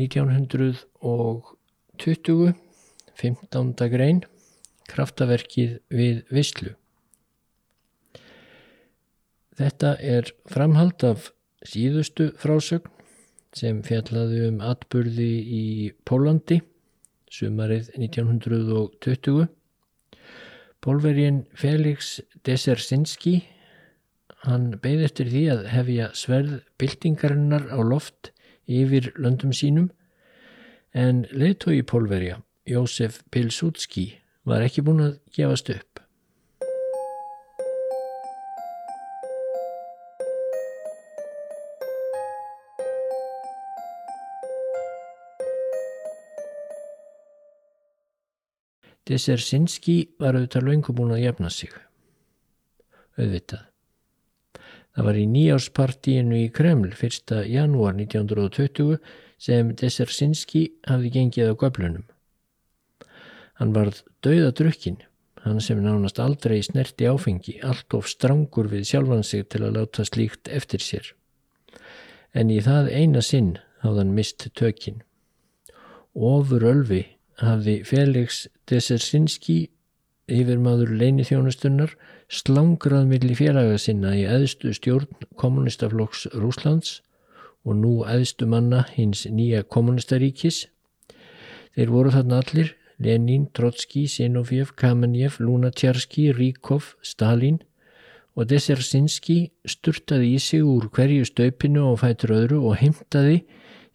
1920, 15. grein, kraftaverkið við Visslu. Þetta er framhald af síðustu frásögn sem fjallaði um atburði í Pólandi sumarið 1920. Pólvergin Felix Desersinski hann beigð eftir því að hefja sverð byltingarinnar á loft yfir löndum sínum en leiðtói Pólverja Jósef Pilsudski var ekki búin að gefast upp. Desersinski var auðvitað löngu búin að jafna sig. Auðvitað. Það var í nýjárspartíinu í Kreml 1. janúar 1920 sem Desersinski hafði gengið á göblunum. Hann varð dauða drukkin, hann sem nánast aldrei snerti áfengi, allt of strangur við sjálfan sig til að láta slíkt eftir sér. En í það eina sinn hafði hann mist tökin. Ofur ölfi hafði Felix Desersinski yfirmaður leini þjónustunnar slangrað milli félaga sinna í eðstu stjórn kommunistaflokks Rúslands og nú eðstu manna hins nýja kommunistaríkis. Þeir voru þarna allir Lenin, Trotski, Sinovjev, Kamenjev, Lunatjarski, Ríkov, Stalin og Desersinski sturtaði í sig úr hverju staupinu og fætur öðru og heimtaði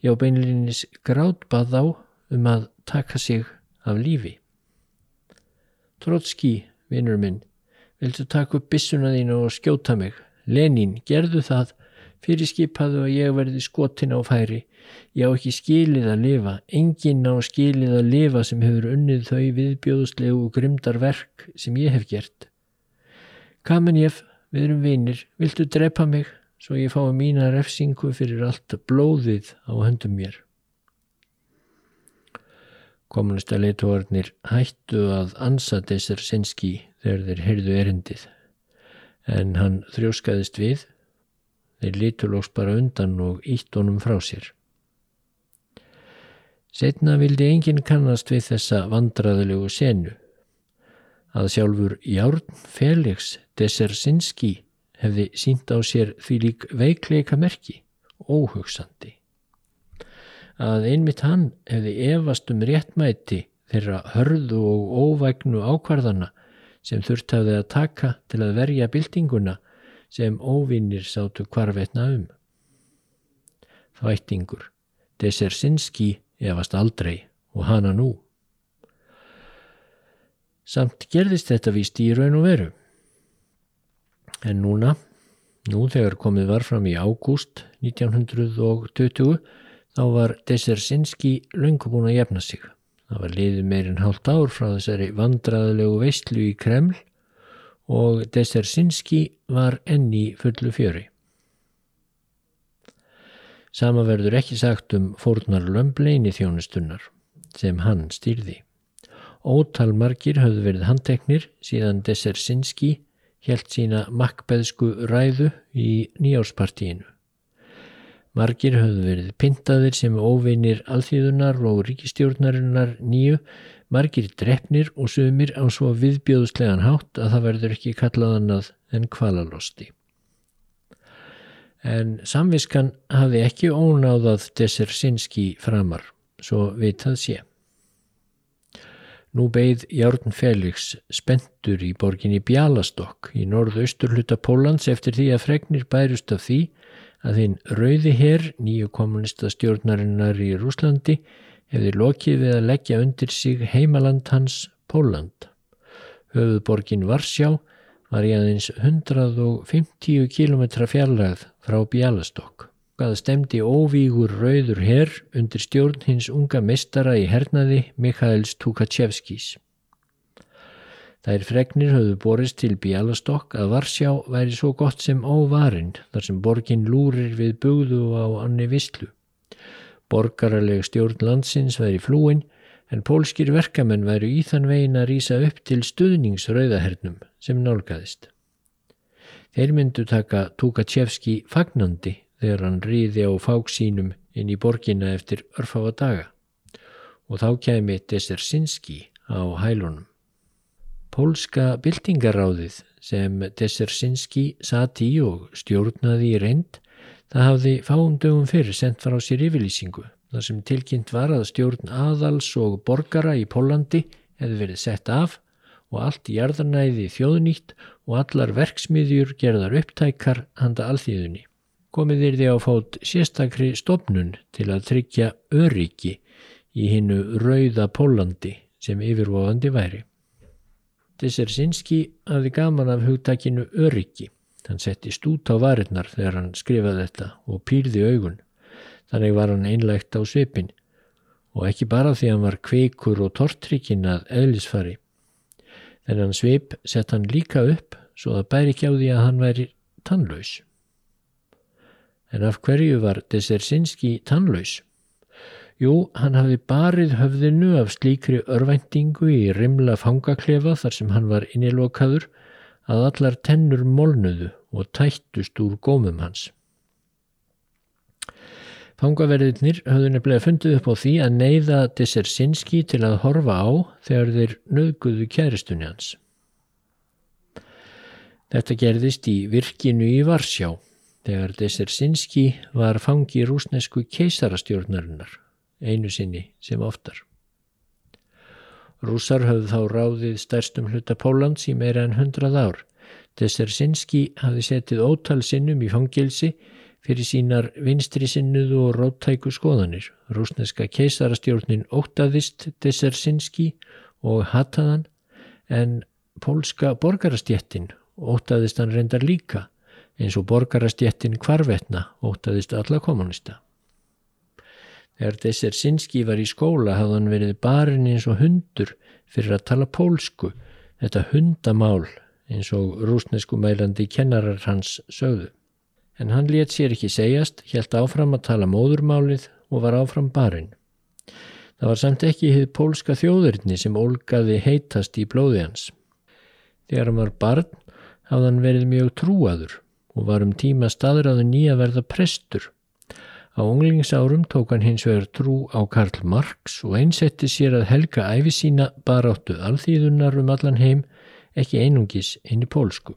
já beinlinis grátbað á um að taka sig af lífi. Trotski, vinnur minn, viltu taka upp bissuna þínu og skjóta mig? Lenin, gerðu það, fyrirskipaðu að ég verði skotin á færi. Ég á ekki skilið að lifa, enginn á skilið að lifa sem hefur unnið þau viðbjóðslegu og grymdar verk sem ég hef gert. Kamenjef, við erum vinir, viltu drepa mig svo ég fái mína refsingu fyrir allt blóðið á höndum mér. Kommunista leituarnir hættu að ansa Desser Sinski þegar þeir heyrðu erindið. En hann þrjóskaðist við, þeir líturlóks bara undan og ítt honum frá sér. Setna vildi enginn kannast við þessa vandraðilegu senu. Að sjálfur Járn Felix Desser Sinski hefði sínt á sér því lík veikleika merki, óhugsandi að einmitt hann hefði efast um réttmæti þeirra hörðu og óvægnu ákvarðana sem þurft hafði að taka til að verja byltinguna sem óvinnir sátu kvarvetna um. Þvættingur, Desersinski efast aldrei og hana nú. Samt gerðist þetta víst í raun og veru. En núna, nú þegar komið var fram í ágúst 1920, Þá var Desersinski lungu búin að jefna sig. Það var liðið meirinn hálft ár frá þessari vandraðlegu veistlu í Kreml og Desersinski var enni fullu fjöri. Sama verður ekki sagt um fórnar lömbleini þjónustunnar sem hann stýrði. Ótal margir höfðu verið handteknir síðan Desersinski helt sína makkbeðsku ræðu í nýjárspartíinu. Margir höfðu verið pintaðir sem óvinir alþýðunar og ríkistjórnarinnar nýju, margir drefnir og sumir á svo viðbjóðslegan hátt að það verður ekki kallað annað en kvalalosti. En samviskan hafi ekki ónáðað Desersinski framar, svo vitað sé. Nú beigð Járn Felix spentur í borginni Bjalastokk í norðausturluta Pólans eftir því að fregnir bærust af því að þinn rauði herr nýju kommunista stjórnarinnar í Rúslandi hefði lokið við að leggja undir sig heimaland hans Póland. Höfuðborgin Varsjá var í aðeins 150 km fjarlagð frá Bjálastók. Það stemdi óvígur rauður herr undir stjórn hins unga mestara í hernaði Mikhails Tukachevskis. Þær fregnir höfðu borist til Bíalastokk að Varsjá væri svo gott sem óvarinn þar sem borgin lúrir við bugðu á anni visslu. Borgaraleg stjórn landsins væri flúin en pólskir verkamenn væri í þann vegin að rýsa upp til stuðningsrauðahernum sem nálgæðist. Þeir myndu taka Tukachevski fagnandi þegar hann ríði á fáksínum inn í borginna eftir örfáa daga og þá kemi Desersinski á hælunum. Pólska byltingaráðið sem Desersinski satt í og stjórnaði í reynd það hafði fáum dögum fyrir sendt frá sér yfirlýsingu þar sem tilkynnt var að stjórn aðals og borgara í Pólandi hefði verið sett af og allt í jarðarnæði þjóðnýtt og allar verksmiðjur gerðar upptækar handa alþýðunni. Komið er því á fót sérstakri stopnun til að tryggja öryggi í hinnu rauða Pólandi sem yfirvofandi væri. Dessersinski hafði gaman af hugtakinu öryggi. Hann setti stút á varirnar þegar hann skrifaði þetta og pýrði augun. Þannig var hann einlægt á svipin og ekki bara því hann var kveikur og tortrykkin að eðlisfari Þennan svip sett hann líka upp svo það bæri ekki á því að hann væri tannlaus. En af hverju var Desersinski tannlaus? Jú, hann hafði barið höfðinu af slíkri örvæntingu í rimla fangaklefa þar sem hann var innilokaður að allar tennur molnuðu og tættust úr gómum hans. Fangaverðinir höfðu nefnilega fundið upp á því að neyða Desersinski til að horfa á þegar þeir nöðguðu kæristunni hans. Þetta gerðist í virkinu í Varsjá þegar Desersinski var fangi rúsnesku keisarastjórnarinnar, einu sinni sem oftar. Rúsar höfðu þá ráðið stærstum hluta Pólans í meira en hundrað ár. Desersinski hafði setið ótal sinnum í fangilsi fyrir sínar vinstri sinnuðu og róttæku skoðanir. Rúsneska keisarastjórnin ótaðist Desersinski og hataðan en pólska borgarastjettin ótaðist hann reyndar líka eins og borgarastjettin kvarvetna ótaðist alla kommunista. Þegar Desersinski var í skóla hafði hann verið barinn eins og hundur fyrir að tala pólsku, þetta hundamál eins og rúsnesku mælandi kennarar hans sögðu en hann let sér ekki segjast, helt áfram að tala móðurmálið og var áfram barinn. Það var samt ekki hið pólska þjóðurinni sem ólgaði heitast í blóði hans. Þegar hann var barn hafði hann verið mjög trúaður og var um tíma staðræðu nýja verða prestur. Á unglingsárum tók hann hins vegar trú á Karl Marx og einsetti sér að helga æfi sína baráttu alþýðunar um allan heim, ekki einungis einu pólsku.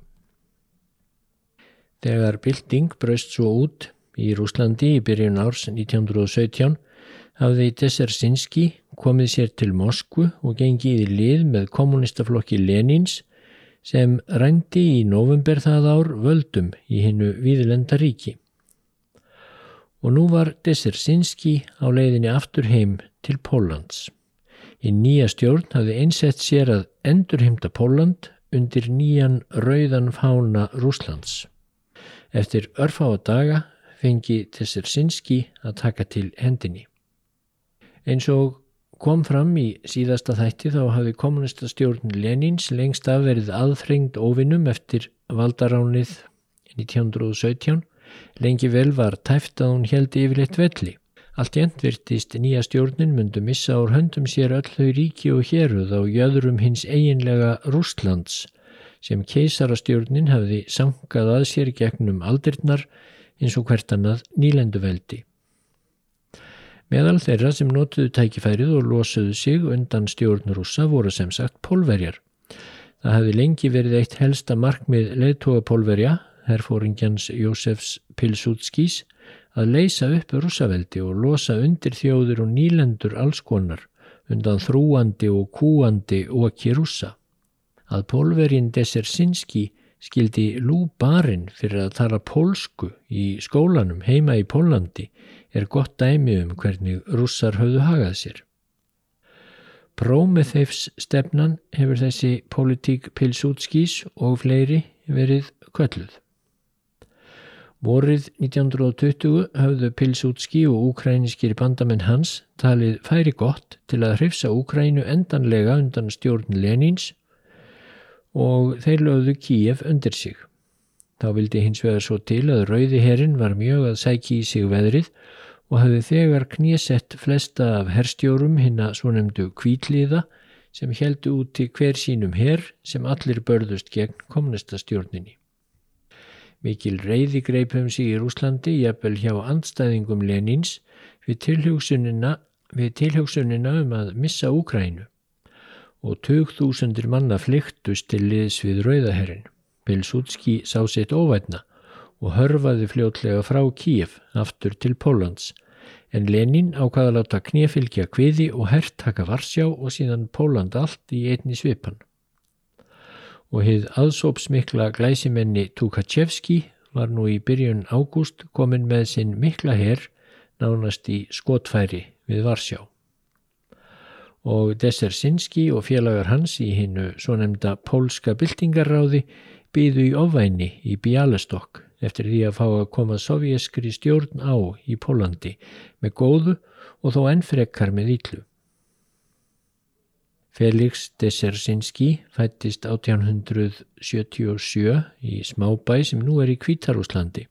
Þegar bylting braust svo út í Rúslandi í byrjun árs 1917 hafði Desersinski komið sér til Moskvu og gengið í lið með kommunistaflokki Lenins sem rændi í november það ár völdum í hinnu Víðlenda ríki. Og nú var Desersinski á leiðinni aftur heim til Pólans. Í nýja stjórn hafði einsett sér að endurheimta Póland undir nýjan rauðan fána Rúslands. Eftir örfáa daga fengi Tessersinski að taka til hendinni. Eins og kom fram í síðasta þætti þá hafi kommunistastjórn Lenins lengst af verið aðþrengd ofinum eftir valdaránið 1917. Lengi vel var tæft að hún held yfirleitt velli. Allt jænt virtist nýja stjórnin myndu missa úr höndum sér öll þau ríki og héruð á jöðrum hins eiginlega Rústlands sem keisarastjórnin hafði sankað að sér gegnum aldirnar eins og hvert annað nýlenduveldi. Meðal þeirra sem notuðu tækifærið og losuðu sig undan stjórnrúsa voru sem sagt pólverjar. Það hafði lengi verið eitt helsta markmið leðtóa pólverja, herfóringjans Jósefs Pilsútskís, að leysa upp rúsaveldi og losa undir þjóður og nýlendur allskonar undan þrúandi og kúandi og ekki rúsa að pólverinn Desersinski skildi Lú Barinn fyrir að tala pólsku í skólanum heima í Pólandi er gott dæmi um hvernig russar höfðu hagað sér. Prometheus stefnan hefur þessi politík Pilsútskís og fleiri verið kölluð. Vorið 1920 hafðu Pilsútski og úkræniskir bandamenn hans talið færi gott til að hrifsa Úkrænu endanlega undan stjórn Lenins og þeir lögðu Kíef undir sig. Þá vildi hins vegar svo til að rauði herin var mjög að sæki í sig veðrið og hafði þegar knésett flesta af herstjórum hinna svonemdu kvíliða sem heldu út í hver sínum herr sem allir börðust gegn kommunistastjórninni. Mikil reyði greipum sig í Rúslandi, jafnvel hjá andstæðingum Lenins, við tilhugsunina, við tilhugsunina um að missa Úkrænu og 2000 manna flyktust til liðs við Rauðaherrin. Pilsudski sá sitt óvætna og hörfaði fljótlega frá Kíf aftur til Pólans en Lenin ákvaða láta knefylgja kviði og herrtaka Varsjá og síðan Póland allt í einni svipan. Og hið aðsópsmikla glæsimenni Tukachevski var nú í byrjun ágúst komin með sinn mikla herr nánast í skotfæri við Varsjá. Og Desersinski og félagar hans í hinnu svo nefnda pólska byltingarráði byðu í ofvæni í Bialystok eftir því að fá að koma sovjeskri stjórn á í Pólandi með góðu og þó ennfrekkar með ítlu. Felix Desersinski fættist 1877 í smábæ sem nú er í Kvítarúslandi.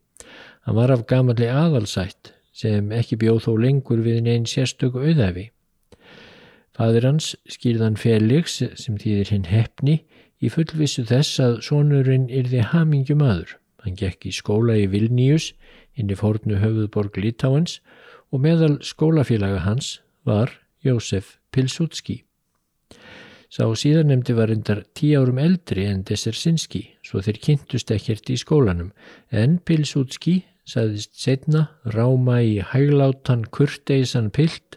Hann var af gamalli aðalsætt sem ekki bjóð þó lengur við neinn sérstöku auðæfi. Fadur hans skýrðan Felix sem þýðir hinn hefni í fullvissu þess að sonurinn yrði hamingjum aður. Hann gekk í skóla í Vilnius, inn í fornu höfuðborg Litáens og meðal skólafélaga hans var Jósef Pilsudski. Sá síðanemdi var endar tí árum eldri en Desersinski, svo þeir kynntust ekkert í skólanum, en Pilsudski saðist setna ráma í hæglátan kurteisan pilt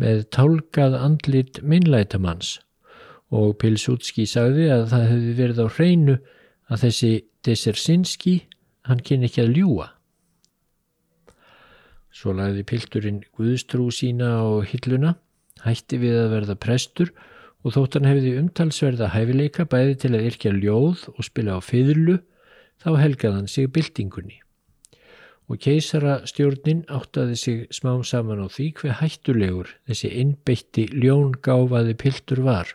með tálkað andlit minnlætamanns og Pilsudski sagði að það hefði verið á hreinu að þessi Desersinski, hann kynni ekki að ljúa. Svo lagði pilturinn Guðstrú sína á hilluna, hætti við að verða prestur og þótt hann hefði umtalsverða hæfileika bæði til að yrkja ljóð og spila á fyrirlu, þá helgað hann sig byltingunni. Og keisara stjórnin áttaði sig smám saman á því hver hættulegur þessi innbeitti ljóngáfaði piltur var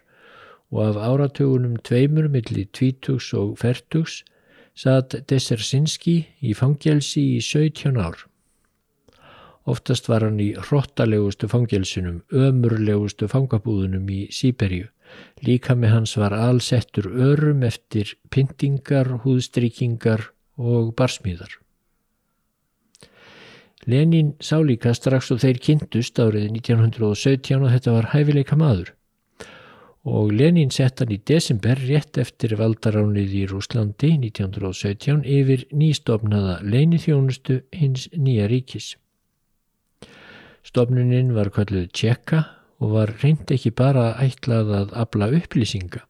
og af áratögunum tveimur millir tvítugs og fertugs satt Desersinski í fangelsi í 17 ár. Oftast var hann í hrottalegustu fangelsunum, ömurlegustu fangabúðunum í Sýberju. Líka með hans var allsettur örum eftir pyntingar, húðstrykingar og barsmíðar. Lenin sá líka strax og þeir kynntust árið 1917 og þetta var hæfileika maður og Lenin sett hann í desember rétt eftir valdaránið í Rúslandi 1917 yfir nýstofnaða leinithjónustu hins nýja ríkis. Stofnunin var kalluð Tjekka og var reynd ekki bara ætlað að abla upplýsinga.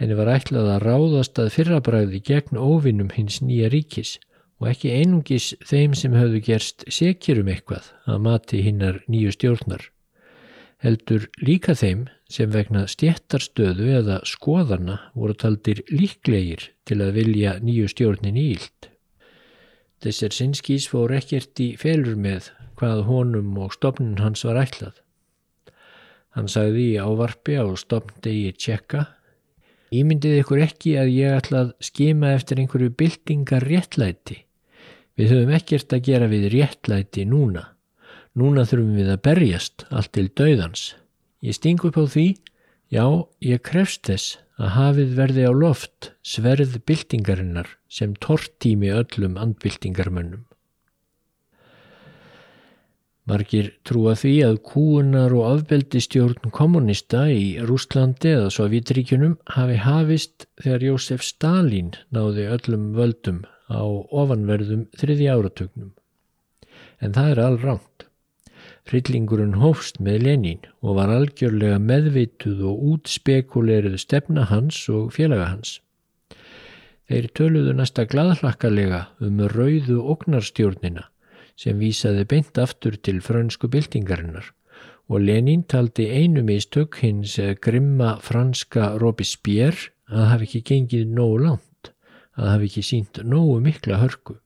Henni var ætlað að ráðast að fyrrabræði gegn óvinnum hins nýja ríkis og ekki einungis þeim sem höfðu gerst sekjur um eitthvað að mati hinnar nýju stjórnar heldur líka þeim sem vegna stjættarstöðu eða skoðana voru taldir líklegir til að vilja nýju stjórnin íld. Þessar sinnskís fór ekkert í felur með hvað honum og stopnin hans var ætlað. Hann sagði í ávarpi á stopndegi tjekka Ímyndið ykkur ekki að ég ætla að skima eftir einhverju byltingar réttlæti. Við höfum ekkert að gera við réttlæti núna. Núna þurfum við að berjast allt til dauðans. Ég sting upp á því, já, ég krefst þess að hafið verði á loft sverð byltingarinnar sem tortími öllum andbyltingarmönnum. Margir trúa því að kúunar og afbeldi stjórn kommunista í Rústlandi eða Sovjetríkunum hafi hafist þegar Jósef Stalin náði öllum völdum á ofanverðum þriði áratögnum. En það er all ránt. Hryllingurinn hófst með Lenin og var algjörlega meðvituð og útspekuleirið stefna hans og félaga hans. Þeir töluðu næsta gladhlakkalega um rauðu oknarstjórnina sem vísaði beint aftur til frönsku byltingarinnar og Lenin taldi einu mistök hins grimma franska Robespierre að hafi ekki gengið nógu langt, að hafi ekki sínt nógu mikla hörku.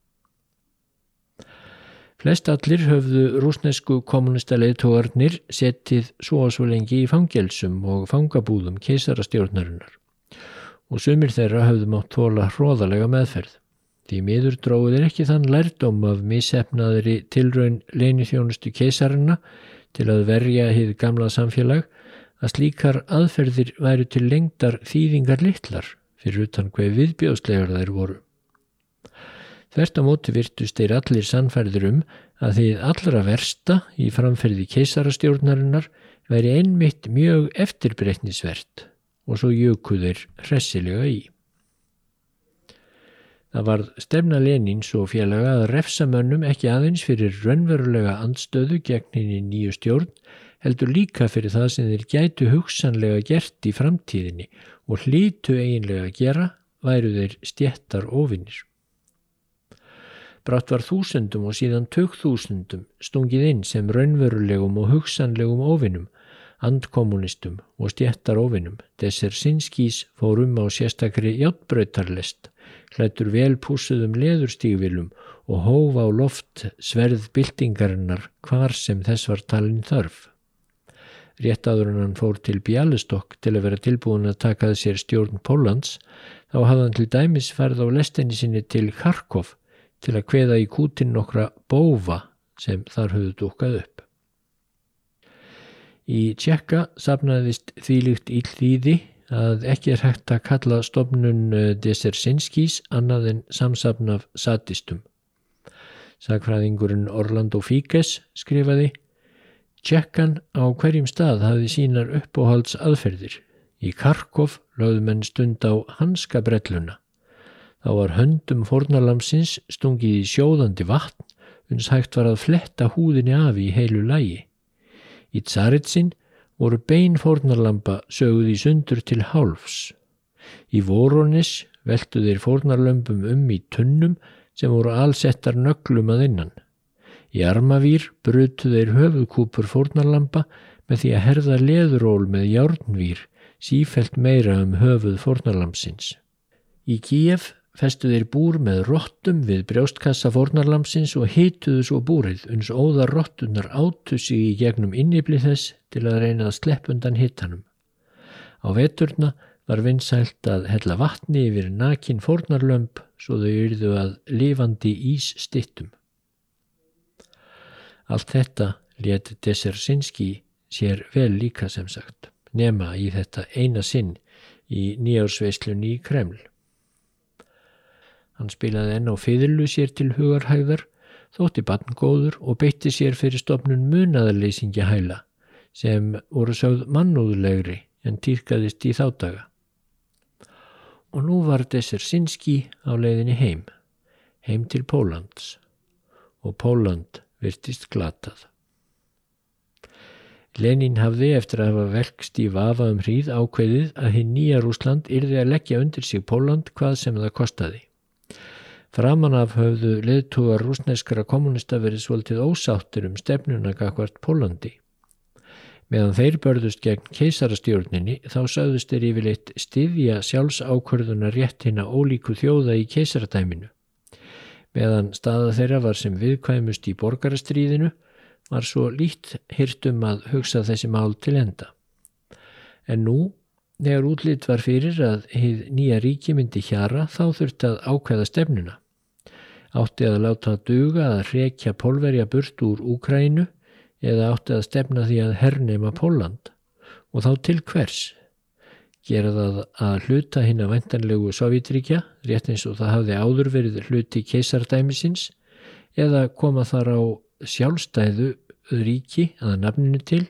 Flest allir höfðu rúsnesku kommunista leðtógarnir settið svo og svo lengi í fangelsum og fangabúðum keisarastjórnarinnar og sumir þeirra höfðu mátt tóla hróðalega meðferð. Því miður dróður ekki þann lærdóm af missefnaðri tilraun leinithjónustu keisarina til að verja hið gamla samfélag að slíkar aðferðir væru til lengdar þýðingar litlar fyrir utan hver viðbjóðslegar þær voru. Þvert á móti virtust þeir allir sannfærður um að því allra versta í framferði keisarastjórnarinnar veri einmitt mjög eftirbreytnisvert og svo jökuðir hressilega í. Það var stefna Lenins og félaga að refsa mönnum ekki aðeins fyrir raunverulega andstöðu gegn henni nýju stjórn, heldur líka fyrir það sem þeir gætu hugsanlega gert í framtíðinni og hlítu eiginlega að gera væru þeir stjettar ofinnir. Brátt var þúsundum og síðan tök þúsundum stungið inn sem raunverulegum og hugsanlegum ofinnum, andkommunistum og stjettar ofinnum. Desser Sinskís fór um á sérstakri hjáttbröytarlest hlættur vel púsuðum leðurstígvilum og hóf á loft sverð byltingarinnar hvar sem þess var talin þörf. Rétt áður en hann fór til Bjálistokk til að vera tilbúin að takað sér stjórn Pólans, þá hafði hann til dæmis ferð á lestinni sinni til Kharkov til að kveða í kútin nokkra bófa sem þar höfðu dúkað upp. Í Tjekka sapnaðist þvílikt íllþýði að ekki er hægt að kalla stofnun eh, Desersinskís annað en samsafn af sadistum. Sakfræðingurinn Orlando Fíkes skrifaði Tjekkan á hverjum stað hafi sínar uppóhalds aðferðir. Í Karkov lögðum enn stund á hanska brelluna. Þá var höndum fornalamsins stungið í sjóðandi vatn uns hægt var að fletta húðinni af í heilu lægi. Í Tsaritsinn voru bein fórnarlampa söguð í sundur til hálfs. Í vorunis veltu þeir fórnarlömpum um í tunnum sem voru allsettar nöglum að innan. Í armavýr brutu þeir höfuðkúpur fórnarlampa með því að herða leðuról með járnvýr sífelt meira um höfuð fórnarlampsins. Í Kíef festu þeir búr með róttum við brjóstkassa fórnarlamsins og hituðu svo búrið uns óðar róttunar áttu sig í gegnum innibli þess til að reyna að slepp undan hittanum. Á veturna var vinsælt að hella vatni yfir nakin fórnarlömp svo þau yrðu að lifandi ís stittum. Allt þetta let Desersinski sér vel líka sem sagt, nema í þetta eina sinn í nýjársveislunni í Kreml. Hann spilaði enn á fiðlu sér til hugarhæðar, þótti barngóður og beitti sér fyrir stopnun munaðarleysingja hæla sem voru sögð mannúðlegri en týrkaðist í þáttaga. Og nú var Desser Sinski á leiðinni heim, heim til Pólans og Póland virtist glatað. Lenin hafði eftir að hafa velkst í vafa um hríð ákveðið að hinn nýja Rúsland yrði að leggja undir sig Póland hvað sem það kostaði. Framan af höfðu leðtúar rúsneskara kommunista verið svolítið ósáttur um stefnuna gagvart Pólandi. Meðan þeir börðust gegn keisarastjórninni þá sögðust þeir yfirleitt styðja sjálfsákvörðuna rétt hinn að ólíku þjóða í keisaradæminu. Meðan staða þeirra var sem viðkvæmust í borgarastríðinu var svo lít hirtum að hugsa þessi mál til enda. En nú Þegar útlitt var fyrir að heið nýja ríki myndi hjara þá þurfti að ákveða stefnuna átti að láta duga að rekja pólverja burt úr Úkrænu eða átti að stefna því að hernema Póland og þá til hvers? Gera það að hluta hinn að vendanlegu Sovjetríkja rétt eins og það hafði áður verið hluti keisardæmisins eða koma þar á sjálfstæðu ríki aða nafninu til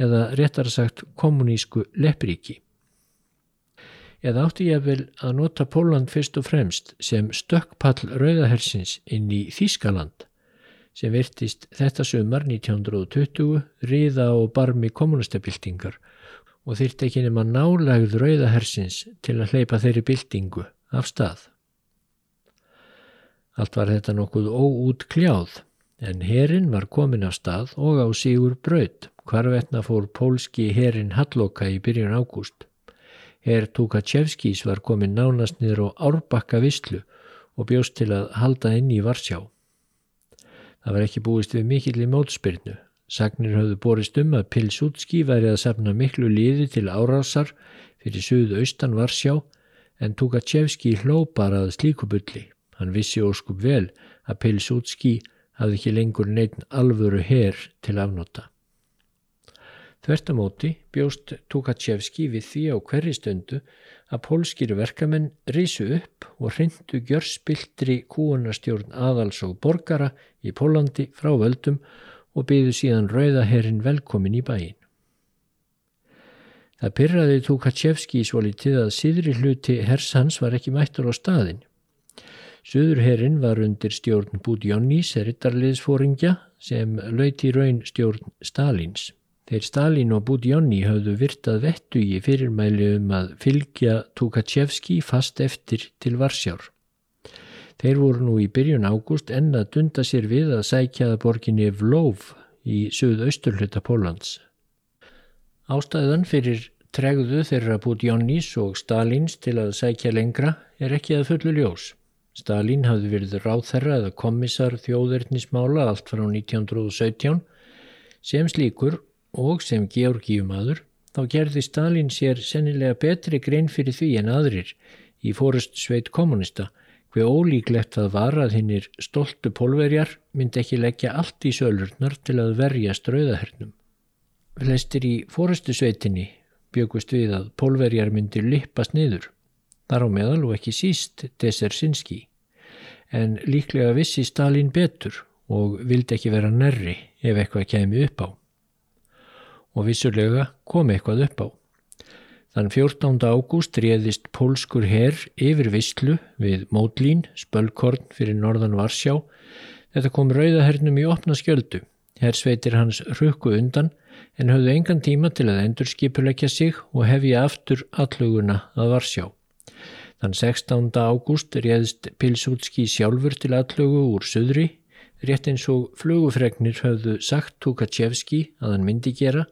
eða réttar sagt kommunísku leppríki eða átti ég vel að nota Póland fyrst og fremst sem stökkpall rauðahersins inn í Þískaland sem virtist þetta sumar 1920 riða og barmi kommunistabildingar og þyrtti ekki nema nálagð rauðahersins til að hleypa þeirri bildingu af stað. Allt var þetta nokkuð óút kljáð en herin var komin af stað og á sígur braud hvarvetna fór pólski herin Halloka í byrjun ágúst. Herr Tukachevskis var komin nánast niður á árbakka visslu og bjóst til að halda inn í Varsjá. Það var ekki búist við mikill í mótspyrnu. Sagnir höfðu borist um að Pilsútski væri að safna miklu liði til árásar fyrir suðu austan Varsjá en Tukachevski hló bara að slíkubulli. Hann vissi óskup vel að Pilsútski hafði ekki lengur neitt alvöru herr til afnota. Þvertamóti bjóst Tukachevski við því á hverri stundu að pólskir verkamenn risu upp og hrindu gjörspiltri kúunarstjórn aðals og borgara í Pólandi frá völdum og byðu síðan rauðaherrin velkomin í bæin. Það pyrraði Tukachevski svo litið að síðri hluti hers hans var ekki mættur á staðin. Suðurherrin var undir stjórn Budjónís, erittarliðsfóringja, sem lauti raun stjórn Stalins. Þeir Stalin og Budjóni hafðu virtað vettu í fyrirmæli um að fylgja Tukachevski fast eftir til Varsjár. Þeir voru nú í byrjun ágúst enn að dunda sér við að sækjaða borginni Vlov í söðu-austurluta Pólans. Ástæðan fyrir tregðu þeirra Budjónis og Stalins til að sækja lengra er ekki að fullu ljós. Stalin hafði verið ráðherra eða kommissar þjóðverðnismála allt frá 1917 sem slíkur og sem georgíumadur þá gerði Stalin sér sennilega betri grein fyrir því en aðrir í fórust sveit kommunista hver ólíklegt að var að hinnir stoltu pólverjar myndi ekki leggja allt í sölurnar til að verja strauðahernum. Flestir í fórustu sveitinni byggust við að pólverjar myndi lippast niður þar á meðal og ekki síst Desersinski, en líklega vissi Stalin betur og vildi ekki vera nærri ef eitthvað kemi upp á. Og vissulega kom eitthvað upp á. Þann 14. ágúst réðist pólskur herr yfir Visslu við Módlín, spölkorn fyrir norðan Varsjá. Þetta kom rauðahernum í opna skjöldu. Hersveitir hans rukku undan en höfðu engan tíma til að endurskipuleggja sig og hefja aftur alluguna að Varsjá. Þann 16. ágúst réðst Pilsútski sjálfur til allögu úr söðri, rétt eins og flugufregnir höfðu sagt Tukachevski að hann myndi gera,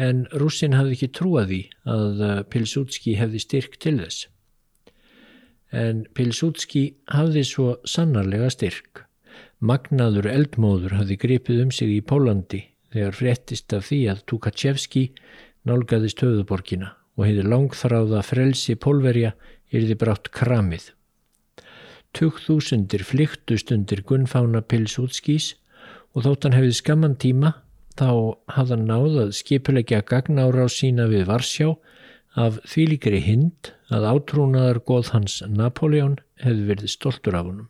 en rússin hafði ekki trúað því að uh, Pilsútski hefði styrk til þess. En Pilsútski hafði svo sannarlega styrk. Magnaður eldmóður hafði gripið um sig í Pólandi þegar fréttist af því að Tukachevski nálgæðist höfuborgina og hefði langþráða frelsi pólverja yrði brátt kramið. Tugþúsundir flyktust undir Gunnfána Pilsútskís og þótt hann hefði skamman tíma þá hafði hann náðað skipulegja gagnára á sína við Varsjá af þvílikri hind að átrúnaðar góð hans Napoleon hefði verið stoltur af honum.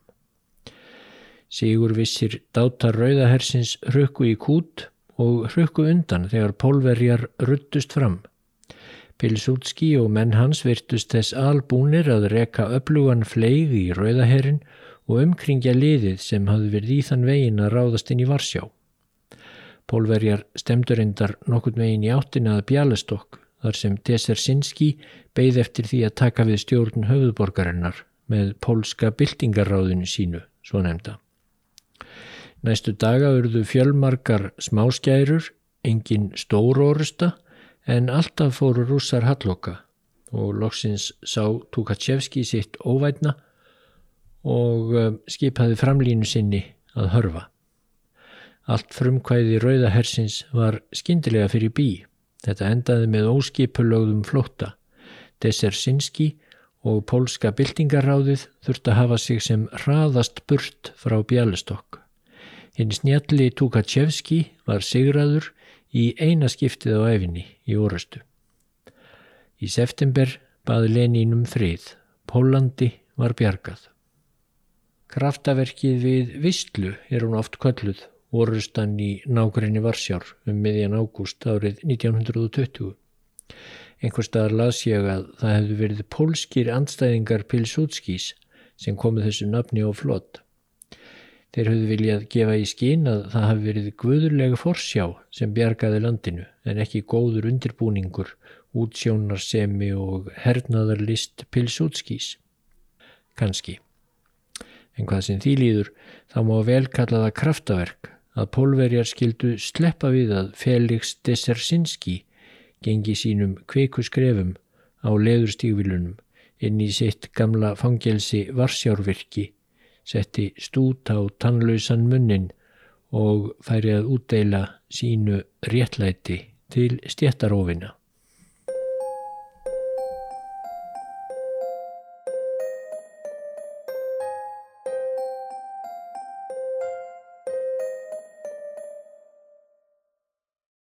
Sigur vissir dátar rauðahersins hrökku í kút og hrökku undan þegar pólverjar ruttust fram. Pilsútski og menn hans virtust þess albúnir að reka öflugan fleig í rauðaherrin og umkringja liðið sem hafði verið í þann vegin að ráðast inn í Varsjá. Pólverjar stemdurindar nokkurt vegin í áttina að Bjalastokk þar sem Desersinski beigð eftir því að taka við stjórn höfuðborgarinnar með pólska byltingarráðinu sínu, svo nefnda. Næstu daga urðu fjölmarkar smáskærur, engin stórórusta en alltaf fóru rússar halloka og loksins sá Tukachevski sitt óvætna og um, skipaði framlínu sinni að hörfa. Allt frumkvæði rauðahersins var skindilega fyrir bí. Þetta endaði með óskipulögðum flótta. Desersinski og pólska byltingaráðið þurfti að hafa sig sem hraðast burt frá Bjálistokk. Hinn snjalli Tukachevski var sigraður í eina skiptið á efinni í orustu. Í september baði Lenín um frið. Pólandi var bjargað. Kraftaverkið við Vistlu er hún oft kölluð, orustan í nákværinni Varsjár um miðjan ágúst árið 1920. Einhver staðar las ég að það hefðu verið pólskir andstæðingar Pilsútskís sem komið þessu nafni á flott. Þeir höfðu viljað gefa í skín að það hafi verið guðurlega forsjá sem bjargaði landinu en ekki góður undirbúningur, útsjónarsemi og hernaðarlist pilsútskís. Kanski. En hvað sem því líður þá má vel kallaða kraftaverk að pólverjar skildu sleppa við að Felix Desersinski gengi sínum kveiku skrefum á leðurstígvilunum inn í sitt gamla fangelsi Varsjárvirki setti stút á tannlausan munnin og færi að útdeila sínu réttlæti til stjættarófina.